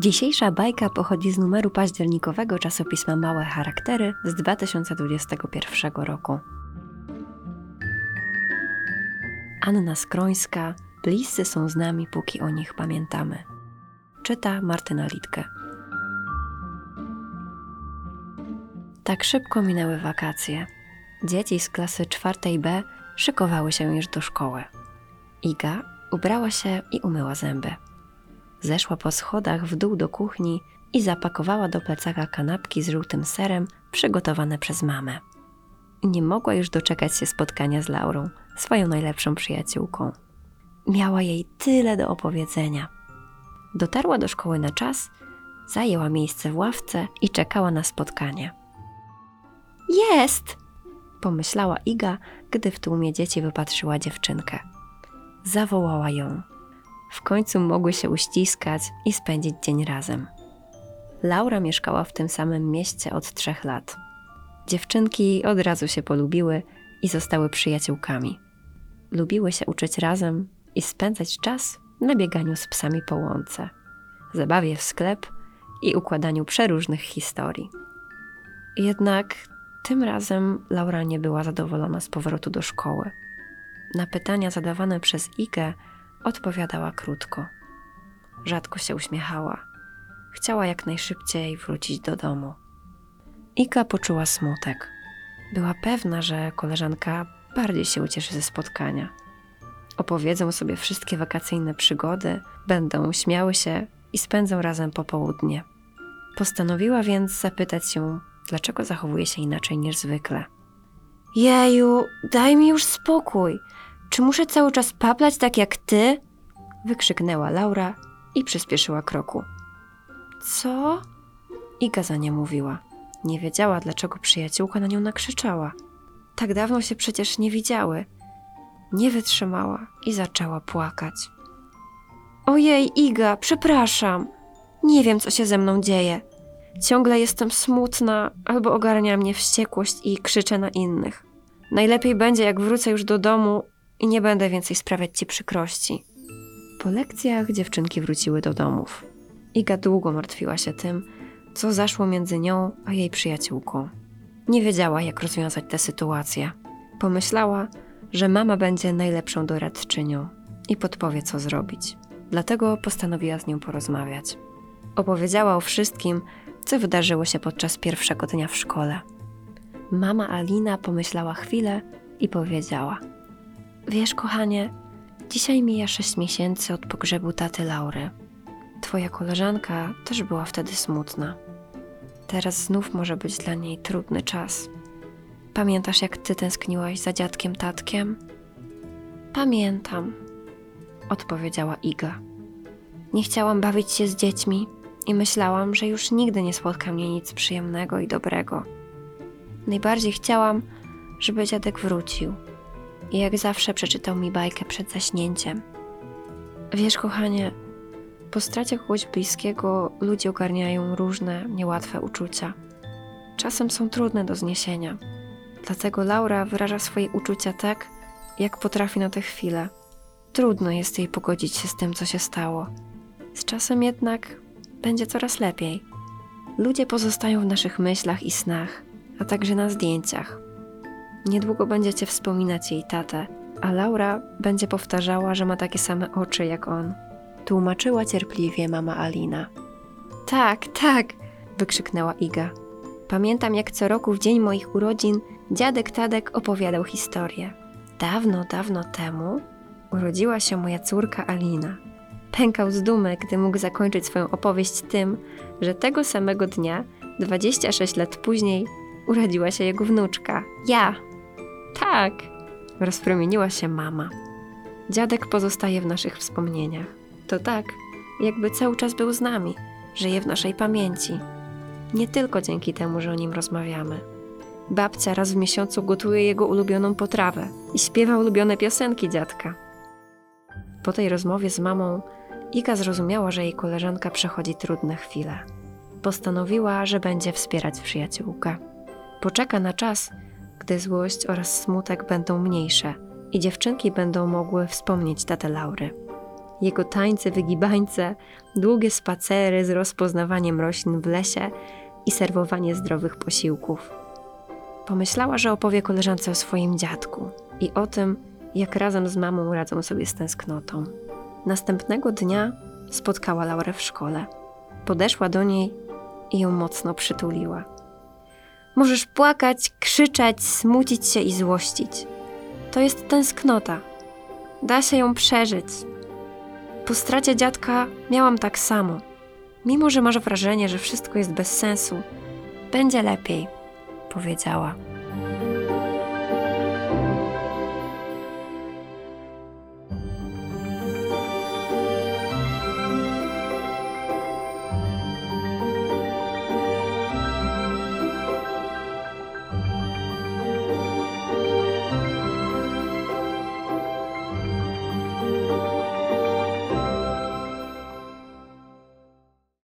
Dzisiejsza bajka pochodzi z numeru październikowego czasopisma Małe Charaktery z 2021 roku. Anna Skrońska, bliscy są z nami, póki o nich pamiętamy. Czyta Martyna Litke. Tak szybko minęły wakacje. Dzieci z klasy czwartej B szykowały się już do szkoły. Iga ubrała się i umyła zęby. Zeszła po schodach w dół do kuchni i zapakowała do plecaka kanapki z żółtym serem przygotowane przez mamę. Nie mogła już doczekać się spotkania z Laurą, swoją najlepszą przyjaciółką. Miała jej tyle do opowiedzenia. Dotarła do szkoły na czas, zajęła miejsce w ławce i czekała na spotkanie. Jest! pomyślała Iga, gdy w tłumie dzieci wypatrzyła dziewczynkę. Zawołała ją. W końcu mogły się uściskać i spędzić dzień razem. Laura mieszkała w tym samym mieście od trzech lat. Dziewczynki od razu się polubiły i zostały przyjaciółkami. Lubiły się uczyć razem i spędzać czas na bieganiu z psami po łące, zabawie w sklep i układaniu przeróżnych historii. Jednak tym razem Laura nie była zadowolona z powrotu do szkoły. Na pytania zadawane przez Igę odpowiadała krótko. Rzadko się uśmiechała. Chciała jak najszybciej wrócić do domu. Ika poczuła smutek. Była pewna, że koleżanka bardziej się ucieszy ze spotkania. Opowiedzą sobie wszystkie wakacyjne przygody, będą śmiały się i spędzą razem popołudnie. Postanowiła więc zapytać ją, dlaczego zachowuje się inaczej niż zwykle. Jeju, daj mi już spokój. Czy muszę cały czas paplać tak jak ty? Wykrzyknęła Laura i przyspieszyła kroku. Co? Iga za nie mówiła. Nie wiedziała, dlaczego przyjaciółka na nią nakrzyczała. Tak dawno się przecież nie widziały. Nie wytrzymała i zaczęła płakać. Ojej, Iga, przepraszam. Nie wiem, co się ze mną dzieje. Ciągle jestem smutna, albo ogarnia mnie wściekłość i krzyczę na innych. Najlepiej będzie, jak wrócę już do domu i nie będę więcej sprawiać ci przykrości. Po lekcjach dziewczynki wróciły do domów. Iga długo martwiła się tym, co zaszło między nią a jej przyjaciółką. Nie wiedziała, jak rozwiązać tę sytuację. Pomyślała, że mama będzie najlepszą doradczynią i podpowie, co zrobić. Dlatego postanowiła z nią porozmawiać. Opowiedziała o wszystkim, co wydarzyło się podczas pierwszego dnia w szkole. Mama Alina pomyślała chwilę i powiedziała: Wiesz, kochanie, dzisiaj mija sześć miesięcy od pogrzebu taty Laury. Twoja koleżanka też była wtedy smutna. Teraz znów może być dla niej trudny czas. Pamiętasz, jak ty tęskniłaś za dziadkiem tatkiem? Pamiętam, Odpowiedziała Iga. nie chciałam bawić się z dziećmi i myślałam, że już nigdy nie spotka mnie nic przyjemnego i dobrego. Najbardziej chciałam, żeby dziadek wrócił i jak zawsze przeczytał mi bajkę przed zaśnięciem. Wiesz, kochanie, po stracie kogoś bliskiego ludzie ogarniają różne, niełatwe uczucia. Czasem są trudne do zniesienia. Dlatego Laura wyraża swoje uczucia tak, jak potrafi na tę chwilę. Trudno jest jej pogodzić się z tym, co się stało. Z czasem jednak będzie coraz lepiej. Ludzie pozostają w naszych myślach i snach, a także na zdjęciach. Niedługo będziecie wspominać jej tatę, a Laura będzie powtarzała, że ma takie same oczy jak on. Tłumaczyła cierpliwie mama Alina. Tak, tak, Wykrzyknęła Iga. Pamiętam, jak co roku w dzień moich urodzin dziadek Tadek opowiadał historię. Dawno, dawno temu urodziła się moja córka Alina. Pękał z dumy, gdy mógł zakończyć swoją opowieść tym, że tego samego dnia, 26 lat później, urodziła się jego wnuczka. Ja. Tak, rozpromieniła się mama. Dziadek pozostaje w naszych wspomnieniach. To tak, jakby cały czas był z nami, żyje w naszej pamięci. Nie tylko dzięki temu, że o nim rozmawiamy. Babcia raz w miesiącu gotuje jego ulubioną potrawę i śpiewa ulubione piosenki dziadka. Po tej rozmowie z mamą Iga zrozumiała, że jej koleżanka przechodzi trudne chwile. Postanowiła, że będzie wspierać przyjaciółkę. Poczeka na czas, gdy złość oraz smutek będą mniejsze i dziewczynki będą mogły wspomnieć tatę Laury. Jego tańce, wygibańce, długie spacery z rozpoznawaniem roślin w lesie i serwowanie zdrowych posiłków. Pomyślała, że opowie koleżance o swoim dziadku i o tym, jak razem z mamą radzą sobie z tęsknotą. Następnego dnia spotkała Laurę w szkole. Podeszła do niej i ją mocno przytuliła. Możesz płakać, krzyczeć, smucić się i złościć. To jest tęsknota. Da się ją przeżyć. Po stracie dziadka miałam tak samo. Mimo, że masz wrażenie, że wszystko jest bez sensu, będzie lepiej, powiedziała.